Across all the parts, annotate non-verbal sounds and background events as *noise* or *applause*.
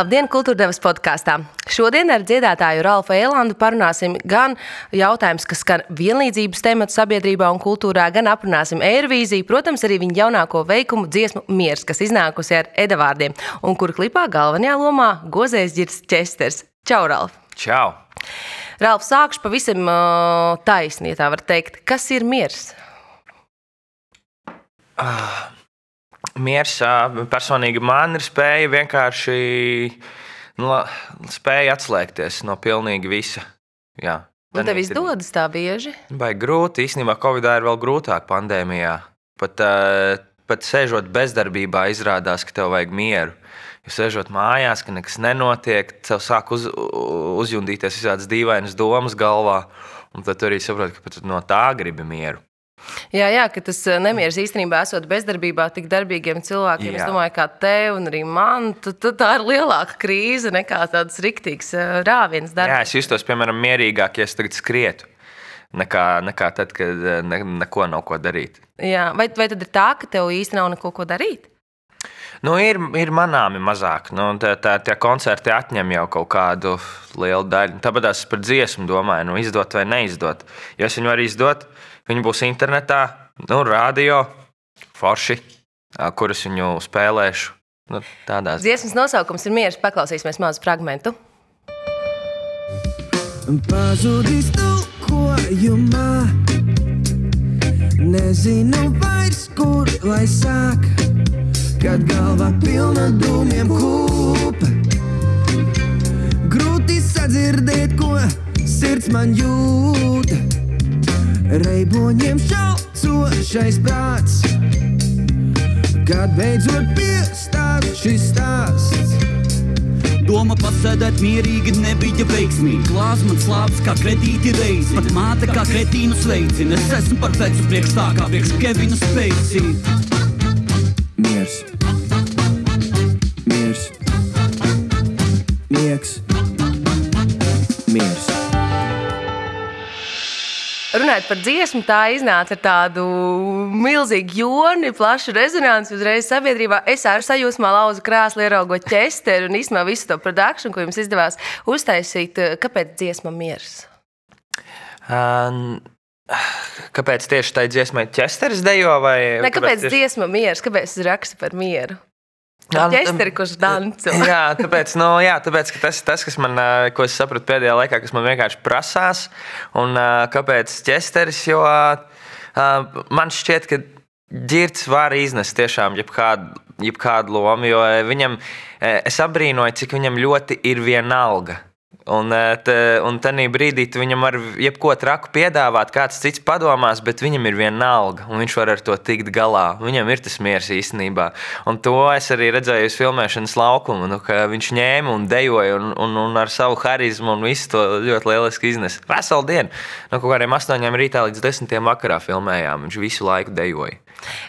Labdien, kultūrdevas podkāstā! Šodien ar dziedātāju Ralfu Elandu parunāsim gan jautājumus, kas skar vienlīdzības tematu sabiedrībā un kultūrā, gan aprunāsim Eirovīziju, protams, arī viņa jaunāko veikumu dziesmu Miers, kas iznākusi ar edavārdiem, un kur klipā galvenajā lomā gozējs ģirs Česters. Čau, Ralf! Čau! Ralf, sākšu pavisam uh, taisni, ja tā var teikt. Kas ir miers? Ah. Miers personīgi man ir spēja vienkārši nu, spēja atslēgties no pilnīgi visa. Jā. Un tev izdodas tā bieži? Vai grūti. Īstenībā Covid ir vēl grūtāk pandēmijā. Pat, pat sēžot bezdarbībā, izrādās, ka tev vajag mieru. Jo sēžot mājās, ka nekas nenotiek, tev sāk uz, uzjundīties visādas dīvainas domas galvā. Un tad arī saproti, ka no tā gribi mieru. Jā, jā, ka tas eh, nemieris īstenībā esot bezdarbībā tik darbīgiem cilvēkiem. Jā. Es domāju, kā tev un arī man, tad, tad tā ir lielāka krīze nekā tāds riktīgs eh, rāviens darbs. Jā, es justos, piemēram, mierīgāk, ja es tagad skrietu. Nekā, nekā tad, kad eh, ne, neko nav ko darīt. Jā, vai, vai tad ir tā, ka tev īstenībā nav neko ko darīt? Nu, ir, ir manāmi mazāk. Nu, tā, tā, tie koncerti atņem jau kaut kādu lielu daļu. Tāpēc es par dziesmu domāju, nu, izdot vai neizdot. Ja es viņu varu izdot, Viņi būs internetā, nu, radio, forši, kurus viņu spēlēšu. Nu, tādās. Dziesmas nosaukums ir mieres. Paklausīsimies mazu fragment. Pazudis tulkojumā, nezinu vairs, kur lai sāk, kad galva pilna dūmiem kūpa. Grūti sadzirdēt, ko sirds man jūt reiboņiem šaucošais prāts. Kad beidzot piestāv šis stāsts. Doma pasēdēt mierīgi nebija veiksmīga. Glāzes man slāpes kā kredīti reizi. Pat māte kā kretīnu sveicina. Es esmu par vecu priekš tā kā priekš Kevina Spacey. Miers. Miers. Mieks. Miers. Runājot par dziesmu, tā iznāca ar tādu milzīgu joni, plašu rezonanci uzreiz sabiedrībā. Es ar sajūsmā lauzu krāslu, ieraugot ķesteru un īstenībā visu to produkciju, ko jums izdevās uztaisīt. Kāpēc dziesma miers? Um. Kāpēc tieši tā dziesmai ķesteris dejo? Vai ne, kāpēc tieši... dziesma miers? Kāpēc raksta par mieru? Ķesteri, kurš danco. *laughs* jā, tāpēc, nu, jā, tāpēc tas ir tas, kas man, ko es sapratu pēdējā laikā, kas man vienkārši prasās. Un kāpēc ķesteris? Jo man šķiet, ka ģirts var iznest tiešām jebkādu, jebkādu lomu, jo viņam, es abrīnoju, cik viņam ļoti ir vienalga Un, eh, te, un tajā brīdī viņam var jebko traku piedāvāt, kāds cits padomās, bet viņam ir viena alga, un viņš var ar to tikt galā. Viņam ir tas miers īstenībā. Un to es arī redzēju uz filmēšanas laukuma, nu, ka viņš ņēma un dejoja un, un, un ar savu harizmu un visu to ļoti lieliski iznesa. Veselu dienu, no kaut kādiem astoņiem rītā līdz desmitiem vakarā filmējām. Viņš visu laiku dejoja.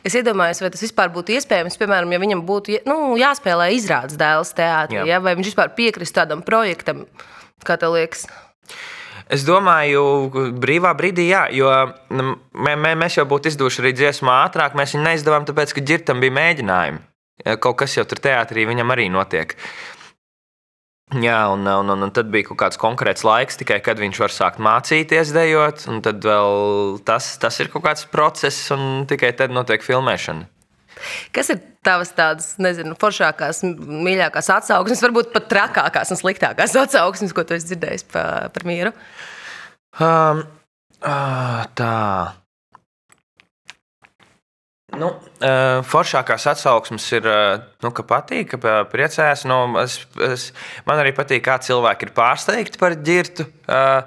Es iedomājos, vai tas vispār būtu iespējams, piemēram, ja viņam būtu nu, jāspēlē izrādes dēls teātrī, ja? vai viņš vispār piekristu tādam projektam. Kā tev liekas? Es domāju, brīvā brīdī, jā, jo mē, mē, mēs jau būtu izdevuši arī dziesmu ātrāk. Mēs viņu neizdevām, tāpēc, ka ģirtam bija mēģinājumi. Kaut kas jau tur teātrī viņam arī notiek. Jā, un, un, un, un tad bija kaut kāds konkrēts laiks, tikai kad viņš var sākt mācīties dejot. Tad vēl tas, tas ir kaut kāds process, un tikai tad notiek filmēšana. Kas ir tavas tādas, nezinu, foršākās, mīļākās atsauksmes, varbūt pat trakākās un sliktākās atsauksmes, ko tu esi dzirdējis par, par mieru? Um, uh, tā. Nu, uh, foršākās atsauksmes ir, uh, nu, ka patīk, ka priecājas. Nu, es, es, man arī patīk, kā cilvēki ir pārsteigti par ģirtu. Uh,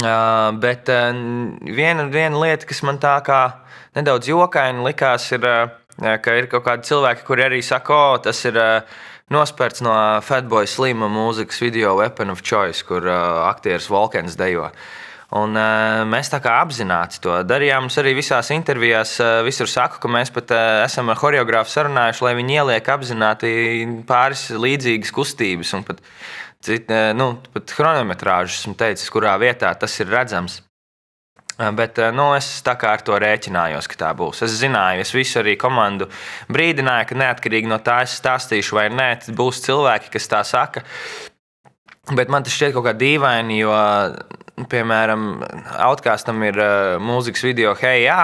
uh, bet uh, viena, viena lieta, kas man tā kā nedaudz jokaini likās, ir, ka ir kaut kādi cilvēki, kuri arī saka, o, tas ir nospērts no Fatboy Slima mūzikas video Weapon of Choice, kur aktieris Volkens dejo. Un, uh, mēs tā kā apzināti to darījām. Mums arī visās intervijās uh, visur saka, ka mēs pat uh, esam ar choreogrāfu sarunājuši, lai viņi ieliek apzināti pāris līdzīgas kustības. Un pat, cit, uh, nu, pat chronometrāžas esmu teicis, kurā vietā tas ir redzams. Bet nu, es tā kā ar to rēķinājos, ka tā būs. Es zināju, es visu arī komandu brīdināju, ka neatkarīgi no tā, es stāstīšu vai nē, būs cilvēki, kas tā saka. Bet man tas šķiet kaut kā dīvaini, jo, piemēram, Outkastam ir uh, mūzikas video Hey, jā!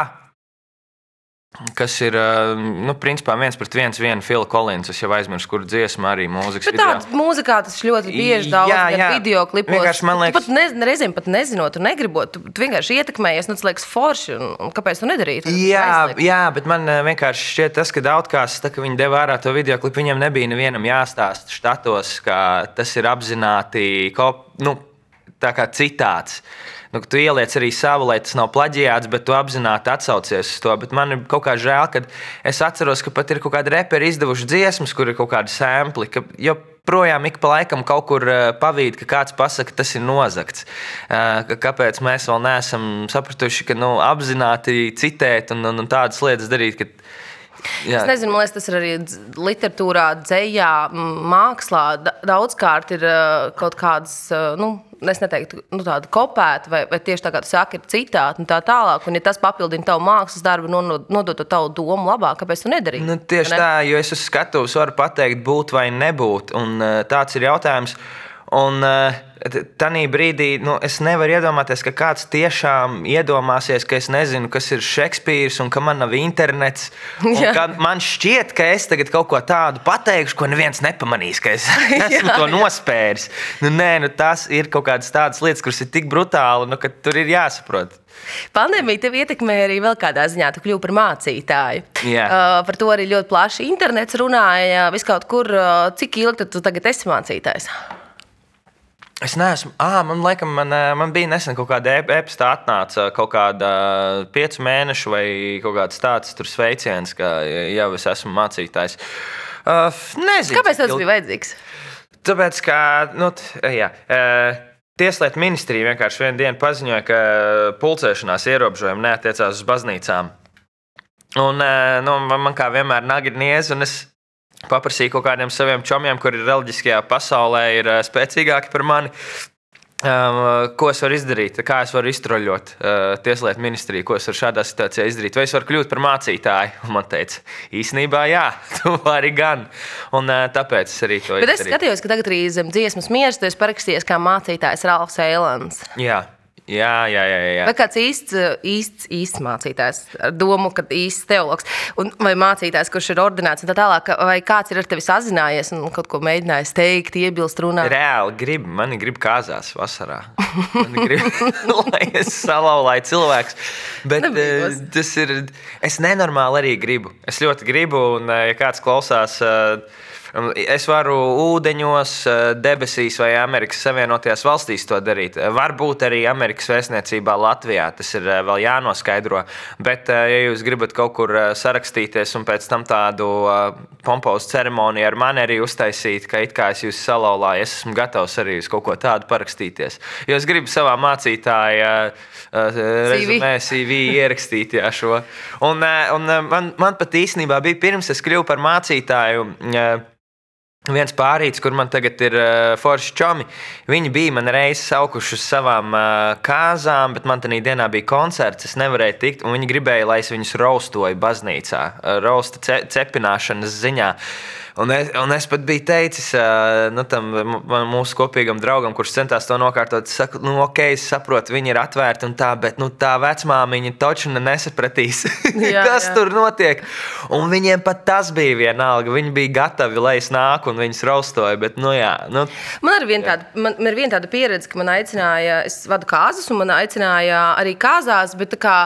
Kas ir nu, principā viens pret viens, viena Fila Kolins. Es jau aizmirsu, kur dziesma arī mūzikas. Bet tādas mūzikā tas ļoti bieži daudz Jā, jā. video klipos. Vienkārši man liekas- Tu pat ne, reizēm pat nezinot, un negribot. Tu, tu vienkārši ietekmējies, nu tas liekas forši. Un, un kāpēc tu nedarīji? to? Jā, Aizliegt. jā, bet man eh, vienkārši šķiet, tas, ka Daudzkās, tā, ka viņi deva ārā to video klipu, viņam nebija nevienam jāstāsta štatos, ka tas ir apzināti kop, nu, tā kā citāts. Nu, ka tu ieliec arī savu, lai tas nav plaģiāts, bet tu apzināti atsaucies uz to. Bet man ir kaut kā žēl, ka es atceros, ka pat ir kaut kādi reperi izdevuši dziesmas, kur ir kaut kādi sēkli. Projām ik pa laikam kaut kur eh, pavīd, ka kāds pasakā, tas ir nozagts. Eh, ka Kāpēc mēs vēl neesam sapratuši, ka nu, apzināti citēt un, un, un tādas lietas darīt? Ka, Jā. Es nezinu, liekas, tas ir arī literatūrā, dzējā, mākslā. Da- Daudzkārt ir uh, kaut kādas, uh, nu, es neteiktu, nu, tāda kopēta, vai, vai tieši tā kā tu saki, ir citāti un tā tālāk. Un, ja tas papildina tavu mākslas darbu, nodod to tavu domu labāk, kāpēc tu nedarīji? Nu, tieši ne? tā, jo es uz skatuves varu pateikt, būt vai nebūt. Un, uh, tāds ir jautājums. Un tādā brīdī nu, es nevaru iedomāties, ka kāds tiešām iedomāsies, ka es nezinu, kas ir Šekspīrs un ka man nav internets. Man šķiet, ka es tagad kaut ko tādu pateikšu, ko neviens nepamanīs, ka es *laughs* *laughs* esmu Jā, to nospēris. Nu, nē, nu, tas ir kaut kādas tādas lietas, kuras ir tik brutāli, nu, ka tur ir jāsaprot. Pandēmija tev ietekmēja arī vēl kādā ziņā. Tu kļuvi par mācītāju. Jā. Uh, par to arī ļoti plaši internets runāja. Viskaut kur, uh, cik ilgi tu tagad esi mācītājs? Es neesmu. Ah, man liekas, man, man bija nesen kaut kāda e-pasta atnāca kaut kāda piecu mēnešu vai kaut kāds tāds tur sveiciens, ka jau es esmu mācītājs. Uh, nezinu. Kāpēc tas bija vajadzīgs? Tāpēc, ka nu, jā, eh, Tieslietu ministrija vienkārši vienā dienā paziņoja, ka pulcēšanās ierobežojumi neatiecās uz baznīcām. Un, nu, man, kā vienmēr ir niez, un es paprasīju kaut kādiem saviem čomiem, kuri reliģiskajā pasaulē ir eh, spēcīgāki par mani. Um, ko es varu izdarīt? Kā es varu iztroļot uh, Tieslietu ministriju? Ko es varu šādā situācijā izdarīt? Vai es varu kļūt par mācītāju? Un *laughs* man teica, īsnībā, jā, *laughs* tu vari gan. Un uh, tāpēc es arī to Bet es izdarīju. skatījos, ka tagad arī zem dziesmas mieras tu esi parakstījies kā mācītājs Ralfs Eilants. Jā, jā, jā. jā, jā. Vai kāds īsts, īsts, īsts mācītājs, ar domu, ka īsts teologs, un, vai mācītājs, kurš ir ordināts, un tā tālāk, vai kāds ir ar tevi sazinājies un kaut ko mēģinājis teikt, iebilst, runāt? Reāli grib, man grib kāzās vasarā. Man grib, *laughs* lai es salauztu cilvēku. Bet Nebijos. eh, tas ir. Es nenormāli arī gribu. Es ļoti gribu, un, eh, ja kāds klausās, eh, es varu ūdeņos, eh, debesīs vai Amerikas Savienotajās valstīs to darīt. Eh, Varbūt arī Amerikas vēstniecībā Latvijā. Tas ir eh, vēl jānoskaidro. Bet, ja jūs gribat kaut kur sarakstīties un pēc tam tādu pompozu ceremoniju ar mani arī uztaisīt, ka it kā es jūs salauzāju, es esmu gatavs arī uz kaut ko tādu parakstīties. Jo es gribu savā mācītājā rezumē, CV ierakstīt jā, šo. Un, un man, man pat īstenībā bija pirms es kļuvu par mācītāju. Eh, Viens pārīts, kur man tagad ir uh, forši čomi, viņi bija man reizes saukuši uz savām uh, kāzām, bet man tajā dienā bija koncerts. Es nevarēju tikt, un viņi gribēja, lai es viņus raustoju baznīcā, uh, rausta ce cepināšanas ziņā. Un es, un es pat biju teicis nu, tam mūsu kopīgam draugam, kurš centās to nokārtot, saku, nu, ok, es saprotu, viņi ir atvērti un tā, bet nu, tā vecmāmiņa taču nesapratīs, *laughs* Jā, kas jā. tur notiek. Un viņiem pat tas bija vienalga. Viņi bija gatavi, lai es nāku un viņus raustoju. Bet, nu, jā, nu, Man ir viena tāda, man, man ir viena tāda pieredze, ka man aicināja, es vadu kāzas, un man aicināja arī kāzās, bet tā kā.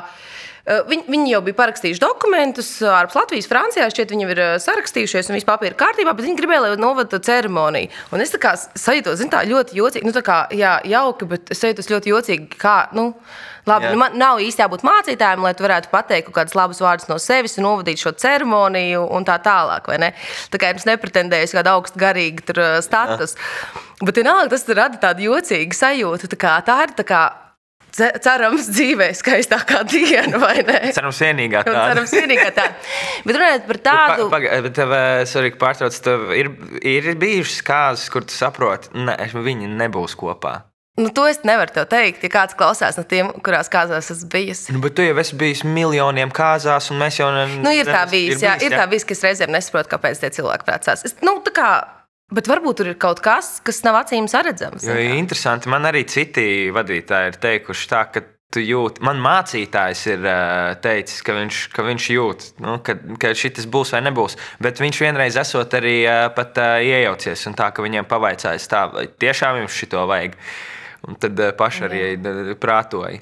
Eh, Viņi, viņi jau bija parakstījuši dokumentus ārpus Latvijas, Francijā. Šķiet, viņi ir eh, sarakstījušies un viss papīra kārtībā, bet viņi gribēja, lai novada ceremoniju. Un es kā sajūtos, zinu, tā ļoti jocīgi. Nu, tā kā, jā, jauki, bet es sajūtos ļoti jocīgi. Kā, nu, labi, Jā. nu, man nav īsti jābūt mācītājam, lai tu varētu pateikt kaut kādus labus vārdus no sevis un novadīt šo ceremoniju un tā tālāk. Tā kā es nepretendēju kādu augstu garīgu eh, status. Bet vienalga tas rada tādu jocīgu sajūtu. Tā, kā, tā ir tā kā. Ce- Cerams, dzīvē skaistākā diena, vai ne? cerams, vienīgā tāda. Cerams, vienīgā tā. Bet runājot par tādu. Pa- paga- Bet tev, eh, sorry, pārtrauc, tev ir, ir bijušas kārtas, kur tu saproti, ka viņi nebūs kopā. Nu, to es nevaru tev teikt, ja kāds klausās no tiem, kurās kāzās esmu bijis. Nu, bet tu jau esi bijis miljoniem kāzās, un mēs jau nezinām, Nu, ir tā bijis, jā, ir tā bijis, ka es reizēm nesaprotu, kāpēc tie cilvēki precās. Es, nu, tā kā, bet varbūt tur ir kaut kas, kas nav acīm redzams. Jo interesanti, man arī citi vadītāji ir teikuši tā, ka tu jūti. Man mācītājs ir uh, teicis, ka viņš, ka viņš jūt, nu, ka, ka šis būs vai nebūs. Bet viņš vienreiz esot arī uh, pat uh, iejaucies un tā, ka viņiem pavaicājis tā, vai tiešām jums šito vajag. Un tad paši arī prātoja.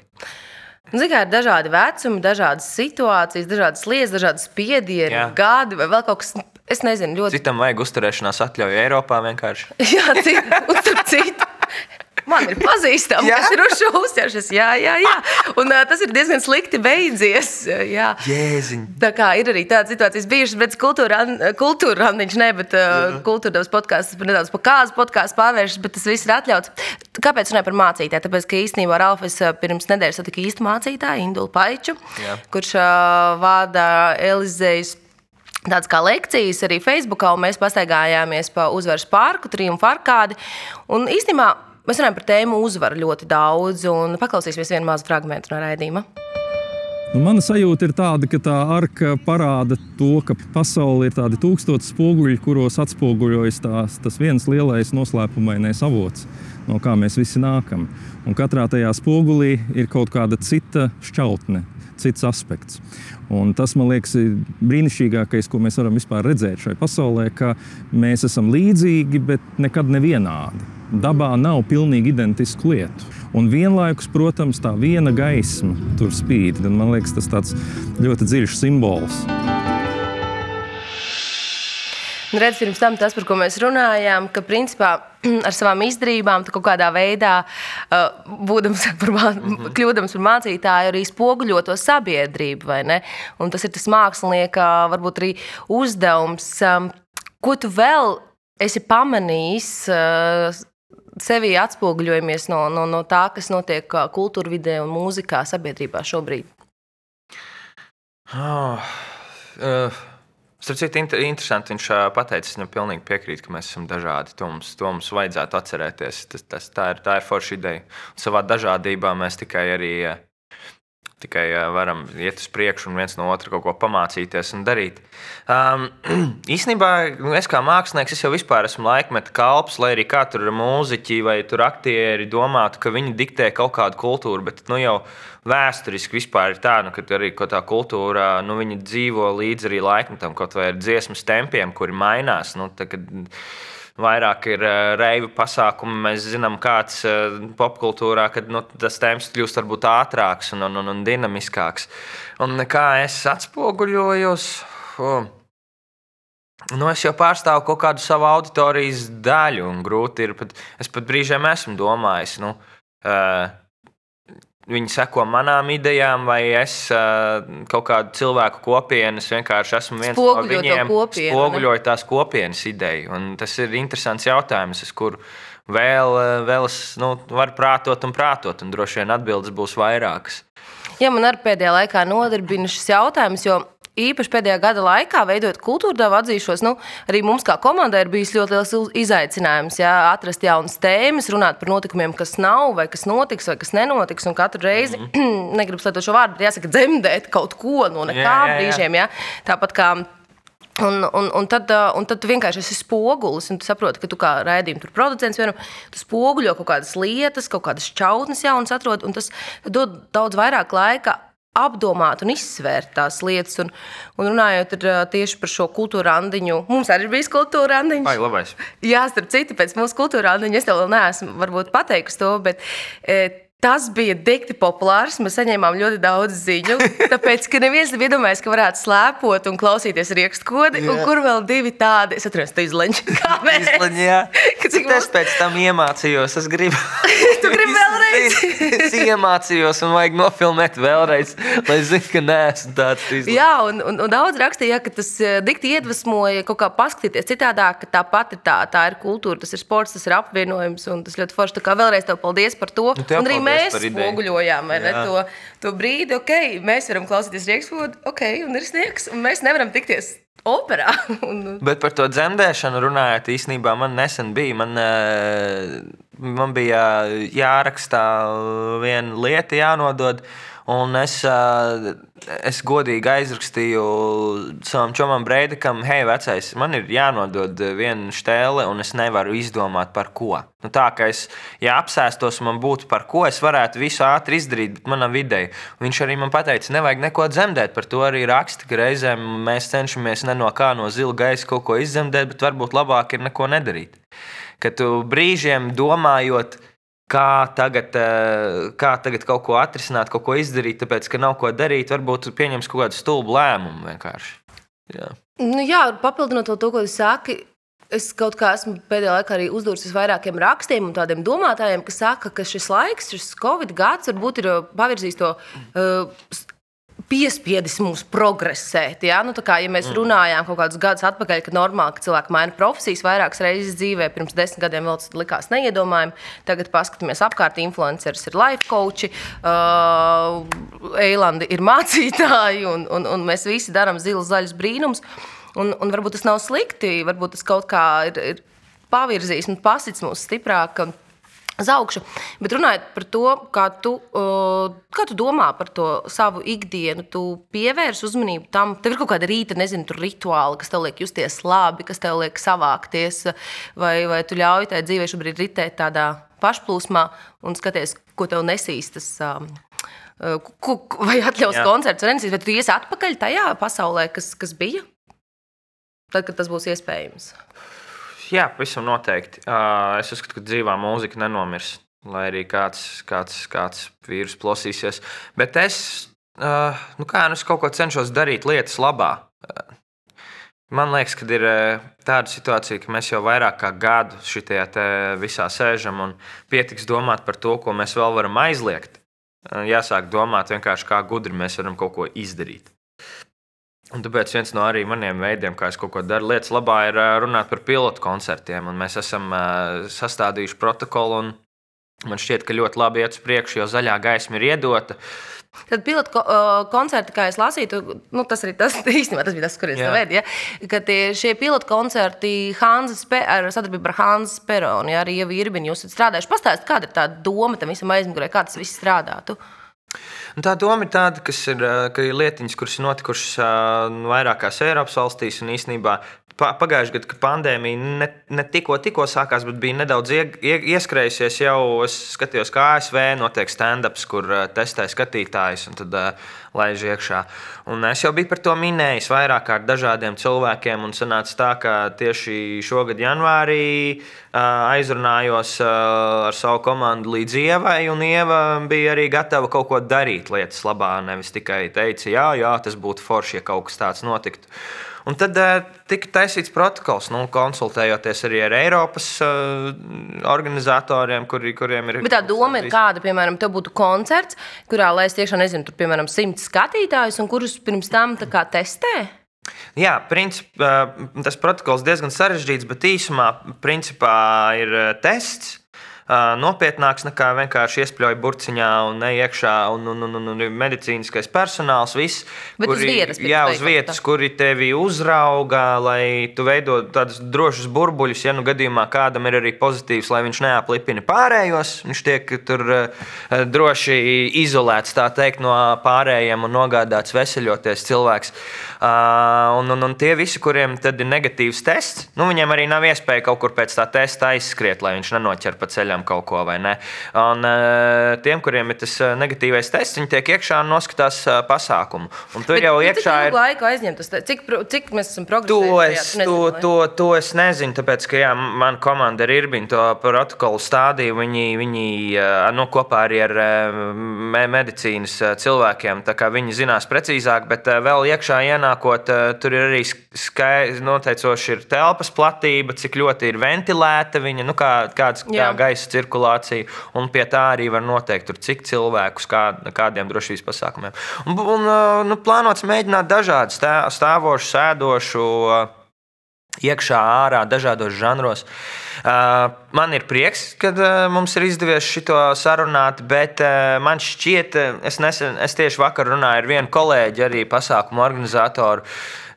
Ziniet, kā ir dažādi vecumi, dažādas situācijas, dažādas lietas, dažādas spiedieni, gadi vai vēl kaut kas. Es nezinu, ļoti. Citam vajag uzturēšanās atļauju Eiropā vienkārši. *laughs* Jā, citu. Man ir pazīstami, kas ir uz šo uzķeršies. Jā, jā, jā. Un uh, tas ir diezgan slikti beidzies. Jā. Jēziņ! Tā kā ir arī tādas situācijas bijušas, bet kultūra, kultūra randiņš ne, bet uh, kultūra devas podkāsts nedaudz pa kāzu podkāstu pārvēršas, bet tas viss ir atļauts. Kāpēc runāju par mācītāju? Tāpēc, ka īstenībā Ralfs pirms nedēļas satika īstu mācītāju, Indulu Paiču, Jā. kurš uh, vada Elizejas tādas kā lekcijas arī Facebookā, un mēs pastaigājāmies pa uzvaras parku, triumfu arkādi. Un īstenībā mēs runājam par tēmu uzvaru ļoti daudz, un paklausīsimies vienu mazu fragment no raidījuma. Nu, mana sajūta ir tāda, ka tā arka parāda to, ka pasaulē ir tādi tūkstoši spoguļi, kuros atspoguļojas tās, tas viens lielais noslēpumainais avots, no kā mēs visi nākam. Un katrā tajā spogulī ir kaut kāda cita šķautne, cits aspekts. Un tas, man liekas, ir brīnišķīgākais, ko mēs varam redzēt šajā pasaulē, ka mēs esam līdzīgi, bet nekad nevienādi. Dabā nav pilnīgi identisku lietu. Un vienlaikus, protams, tā viena gaisma tur spīd. Man liekas, tas tāds ļoti dziļš simbols. Un redz, pirms tam tas, par ko mēs runājām, ka principā *clears throat* ar savām izdarībām, tu kaut kādā veidā, uh, būdams *laughs* par, mā, kļūdams par mācītāju, arī spoguļo to sabiedrību. tas ir tas mākslinieka varbūt arī uzdevums. Um, Ko tu vēl esi pamanījis? uh, Sevi atspoguļojamies no, no, no tā, kas notiek uh, kultūra vidē un mūzikā sabiedrībā šobrīd. Oh, uh, Starp citu, inter, interesanti viņš pateica, es viņam pilnīgi piekrītu, ka mēs esam dažādi. To mums, to mums vajadzētu atcerēties. Tas, tas, tā, ir, tā ir forša ideja. Un savā dažādībā mēs tikai arī ā, tikai varam iet uz priekšu un viens no otra kaut ko pamācīties un darīt. Um, *clears throat* īsnībā, nu, es kā mākslinieks, es jau vispār esmu laikmeta kalps, lai arī kā tur mūziķi vai tur aktieri domātu, ka viņi diktē kaut kādu kultūru. Bet, nu, jau vēsturiski ir tā, nu, ka arī tā kultūra nu, dzīvo līdzi arī laikmetam, kaut vai ar dziesmu tempiem, kuri mainās. Nu, tā, kad, Vairāk ir uh, reivu pasākumi. Mēs zinām, kāds uh, popkultūrā, kad nu, tas temps kļūst varbūt ātrāks un, un, un, un dinamiskāks. Un kā es atspoguļojos? Oh. Nu, es jau pārstāvu kaut kādu savu auditorijas daļu, un grūti ir pat. Es pat brīžiem esmu domājis, nu, uh, viņi seko manām idejām, vai es kaut kādu cilvēku kopienu, es vienkārši esmu viens Spoguļo no viņiem. kopienu, ne? spoguļoju tās kopienas ideju. Un tas ir interesants jautājums, uz kuru vēl, vēl es nu, varu prātot un prātot, un droši vien atbildes būs vairākas. Jā, man arī pēdējā laikā nodarbina šis jautājums, jo īpaši pēdējā gada laikā, veidojot kultūru devu atzīšos, nu, arī mums kā komandai ir bijis ļoti liels izaicinājums jā, atrast jaunas tēmas, runāt par notikumiem, kas nav, vai kas notiks, vai kas nenotiks. Un katru reizi, mm -hmm. negribu slēgt šo vārdu, bet jāsaka, dzemdēt kaut ko no nekā Jā, jā, jā. brīžiem. Jā. Tāpat kā Un, un, un, tad, un tad vienkārši esi spogulis, un tu saproti, ka tu kā raidījuma producents vienam, tu spoguļo kaut kādas lietas, kaut kādas čautnes jaunas atrod, un tas dod daudz vairāk laika apdomāt un izsvērt tās lietas. Un, un runājot ar, tieši par šo kultūra randiņu, mums arī ir bijis kultūra randiņš. Vai labais? Jā, starp citu, pēc mūsu kultūrā, un es tev vēl neesmu varbūt pateikusi to, bet e, tas bija dikti populārs. Mēs saņēmām ļoti daudz ziņu, *laughs* tāpēc, ka neviens nebija iedomājies, ka varētu slēpot un klausīties rakstkodi, un kur vēl divi tādi, es atceros, tu izleņķi, *laughs* kā mēs. Izlaņ, jā. Cik es mums- pēc tam iemācījos. Es gribu. *laughs* Tu gribi? Es *laughs* *laughs* iemācījos un vajag nofilmēt vēlreiz, lai zinātu, ka neesmu tāds izlaists. Jā, un, un, un daudz rakstīja, ka tas eh, dikti iedvesmoja kaut kā paskatīties citādāk, ka tāpat ir tā, tā ir kultūra, tas ir sports, tas ir apvienojums, un tas ļoti forši. Tā kā vēlreiz tev paldies par to. Nu, un arī mēs spoguļojām ne, to, to brīdi, ok, mēs varam klausīties rīkspodu, ok, un ir sniegs, un mēs nevaram tikties operā. *laughs* un, Bet par to dzemdēšanu runājot, īstenībā man nesen bija. Man, eh, man bija jāraksta viena lieta, jānodod. Un es, es godīgi aizrakstīju savam čomam Breidakam, hei, vecais, man ir jānodod viena stēle, un es nevaru izdomāt par ko. Nu, tā kā es, ja apsēstos, man būtu par ko, es varētu visu ātri izdarīt, bet manam videi. Viņš arī man teica, nevajag neko dzemdēt. Par to arī raksta, ka reizēm mēs cenšamies ne no kā no zila gaisa kaut ko izzemdēt, bet varbūt labāk ir neko nedarīt. Ka tu brīžiem domājot, kā tagad, eh, kā tagad kaut ko atrisināt, kaut ko izdarīt, tāpēc, ka nav ko darīt, varbūt tu pieņems kaut kādu stulbu lēmumu vienkārši. Jā. Nu, jā, papildinot vēl to, ko jūs saki. Es kaut kā esmu pēdējā laikā arī uzdevusi vairākiem rakstiem un tādiem domātājiem, kas saka, ka šis laiks, šis Covid gads, varbūt ir uh, pavirzījis to uh, piespiedis mums progresēt. Ja? Nu, kā, ja mēs runājām kaut kādus gadus atpakaļ, ka normāli, ka cilvēki maina profesijas vairākas reizes dzīvē, pirms desmit gadiem vēl tas likās neiedomājami. Tagad paskatāmies apkārt, influenceris ir life coach, uh, Eilanda ir *laughs* mācītāji, un, un, un mēs visi darām zilus, zaļus brīnumus. Un, un varbūt tas nav slikti, varbūt tas kaut kā ir, ir pavirzījis un pasits mūs stiprāk. Uz augšu. Bet runājot par to, kā tu, uh, kā tu domā par to savu ikdienu, tu pievērsi uzmanību tam, tev ir kaut kāda rīta, nezinu, rituāli, kas tev liek justies labi, kas tev liek savākties, vai, vai tu ļauj tai dzīvē šobrīd ritēt tādā pašplūsmā un skaties, ko tev nesīs tas. Um, uh, Vai atļaus koncerts, vai nesīs, vai tu iesi atpakaļ tajā pasaulē, kas, kas bija? Tad, kad tas būs iespējams. Jā, pavisam noteikti. Uh, Es uzskatu, ka dzīvā mūzika nenomirs. Lai arī kāds, kāds, kāds vīrus plosīsies. Bet es, uh, nu kā, nu es kaut ko cenšos darīt lietas labā. Uh, Man liekas, ka ir uh, tāda situācija, ka mēs jau vairāk kā gadu šajā visā sēžam un pietiks domāt par to, ko mēs vēl varam aizliegt. Uh, Jāsāk domāt vienkārši, kā gudri mēs varam kaut ko izdarīt. Un tāpēc viens no arī maniem veidiem, kā es kaut ko daru lietas labā, ir runāt par pilotu koncertiem. Un mēs esam sastādījuši protokolu, un man šķiet, ka ļoti labi iet uz priekšu, jo zaļā gaisma ir iedota. Tad pilotu ko, koncerti, kā es lasīju, nu, tas arī tas, *laughs* īstenībā, tas bija tas, kur es to veidu. Ja? Ka tie, šie pilotu koncerti Hanzas, ar sadarbību ar Hanzas Peronu, ja arī jau ir bijuši, jūs esat strādājuši. Pastāstiet, kāda ir tā doma tam visam aizmugurē, kā tas viss strādātu. Un tā doma ir tāda, ir, ā, ka ir lietiņas, kuras ir notikušas nu, vairākās Eiropas valstīs. Un īsnībā pa- pagājušajā gadā, kad pandēmija ne, ne tikko, tikko sākās, bet bija nedaudz ie, ie, ieskrējusies, jau es skatījos, kā ASV notiek stand-ups, kur ā, testē skatītājus un tad ā, laiž iekšā. Un es jau biju par to minējis vairāk kārt dažādiem cilvēkiem, un sanāca tā, ka tieši šogad janvārī ā, aizrunājos ā, ar savu komandu līdz Ievai, un Ieva bija arī gatava kaut ko darīt lietas labā, nevis tikai teica, jā, jā, tas būtu forši, ja kaut kas tāds notiktu. Un tad uh, tika taisīts protokols, nu, konsultējoties arī ar Eiropas uh, organizatoriem, kuri, kuriem ir. Bet tā doma ir kāda, piemēram, te būtu koncerts, kurā laist iekšā, nezinu, tur, piemēram, simts skatītājus, un kurus pirms tam kā testē. Jā, princip, ā, tas protokols diezgan sarežģīts, bet īsumā principā ir tests. Nopietnāks nekā vienkārši iespļauj burciņā un ne iekšā, un, un, un, un, un medicīniskais personāls. Viss, Bet uz vietas jā, uz vietas, kuri tevi uzrauga, lai tu veidotu tādus drošus burbuļus. Ja nu gadījumā kādam ir arī pozitīvs, lai viņš neaplipina pārējos, viņš tiek tur droši izolēts tā teikt, no pārējiem un nogādāts veseļoties cilvēks. Un, un, un tie visi, kuriem tad ir negatīvs tests, nu, viņiem arī nav iespēja kaut kur pēc tā testa aizskriet, lai viņš nenoķer pa ceļam kaut ko vai ne. Un uh, tiem, kuriem ir tas ā, negatīvais tests, viņi tiek iekšā un noskatās uh, pasākumu. Un tur jau nu, iekšā cik ir. ilgu laiku aizņemt tas, te- cik, cik mēs esam To progresējuši? es, to, to, to es nezinu, tāpēc, ka jā, mana komanda ar Irbīnu to protokolu stādīja. Viņi, viņi nu, kopā arī ar medicīnas cilvēkiem. tā kā Viņi zinās precīzāk, bet vēl iekšā ienākot, tur ir arī skaidrs, noteicoši ir telpas platība, cik ļoti ir ventilēta viņa, nu, kā, kāds kā gaisa cirkulācija. Un pie tā arī var noteikt, tur, cik cilvēkus, kā, kādiem drošības pasākumiem. Un, un ā, nu, plānots mēģināt dažādu stā- stāvošu, sēdošu. ā, iekšā, ārā, dažādos žanros. Uh, man ir prieks, ka uh, mums ir izdevies šo sarunāt, bet uh, man šķiet, uh, es, nesen, es tieši vakar runāju ar vienu kolēģi, arī pasākumu organizatoru.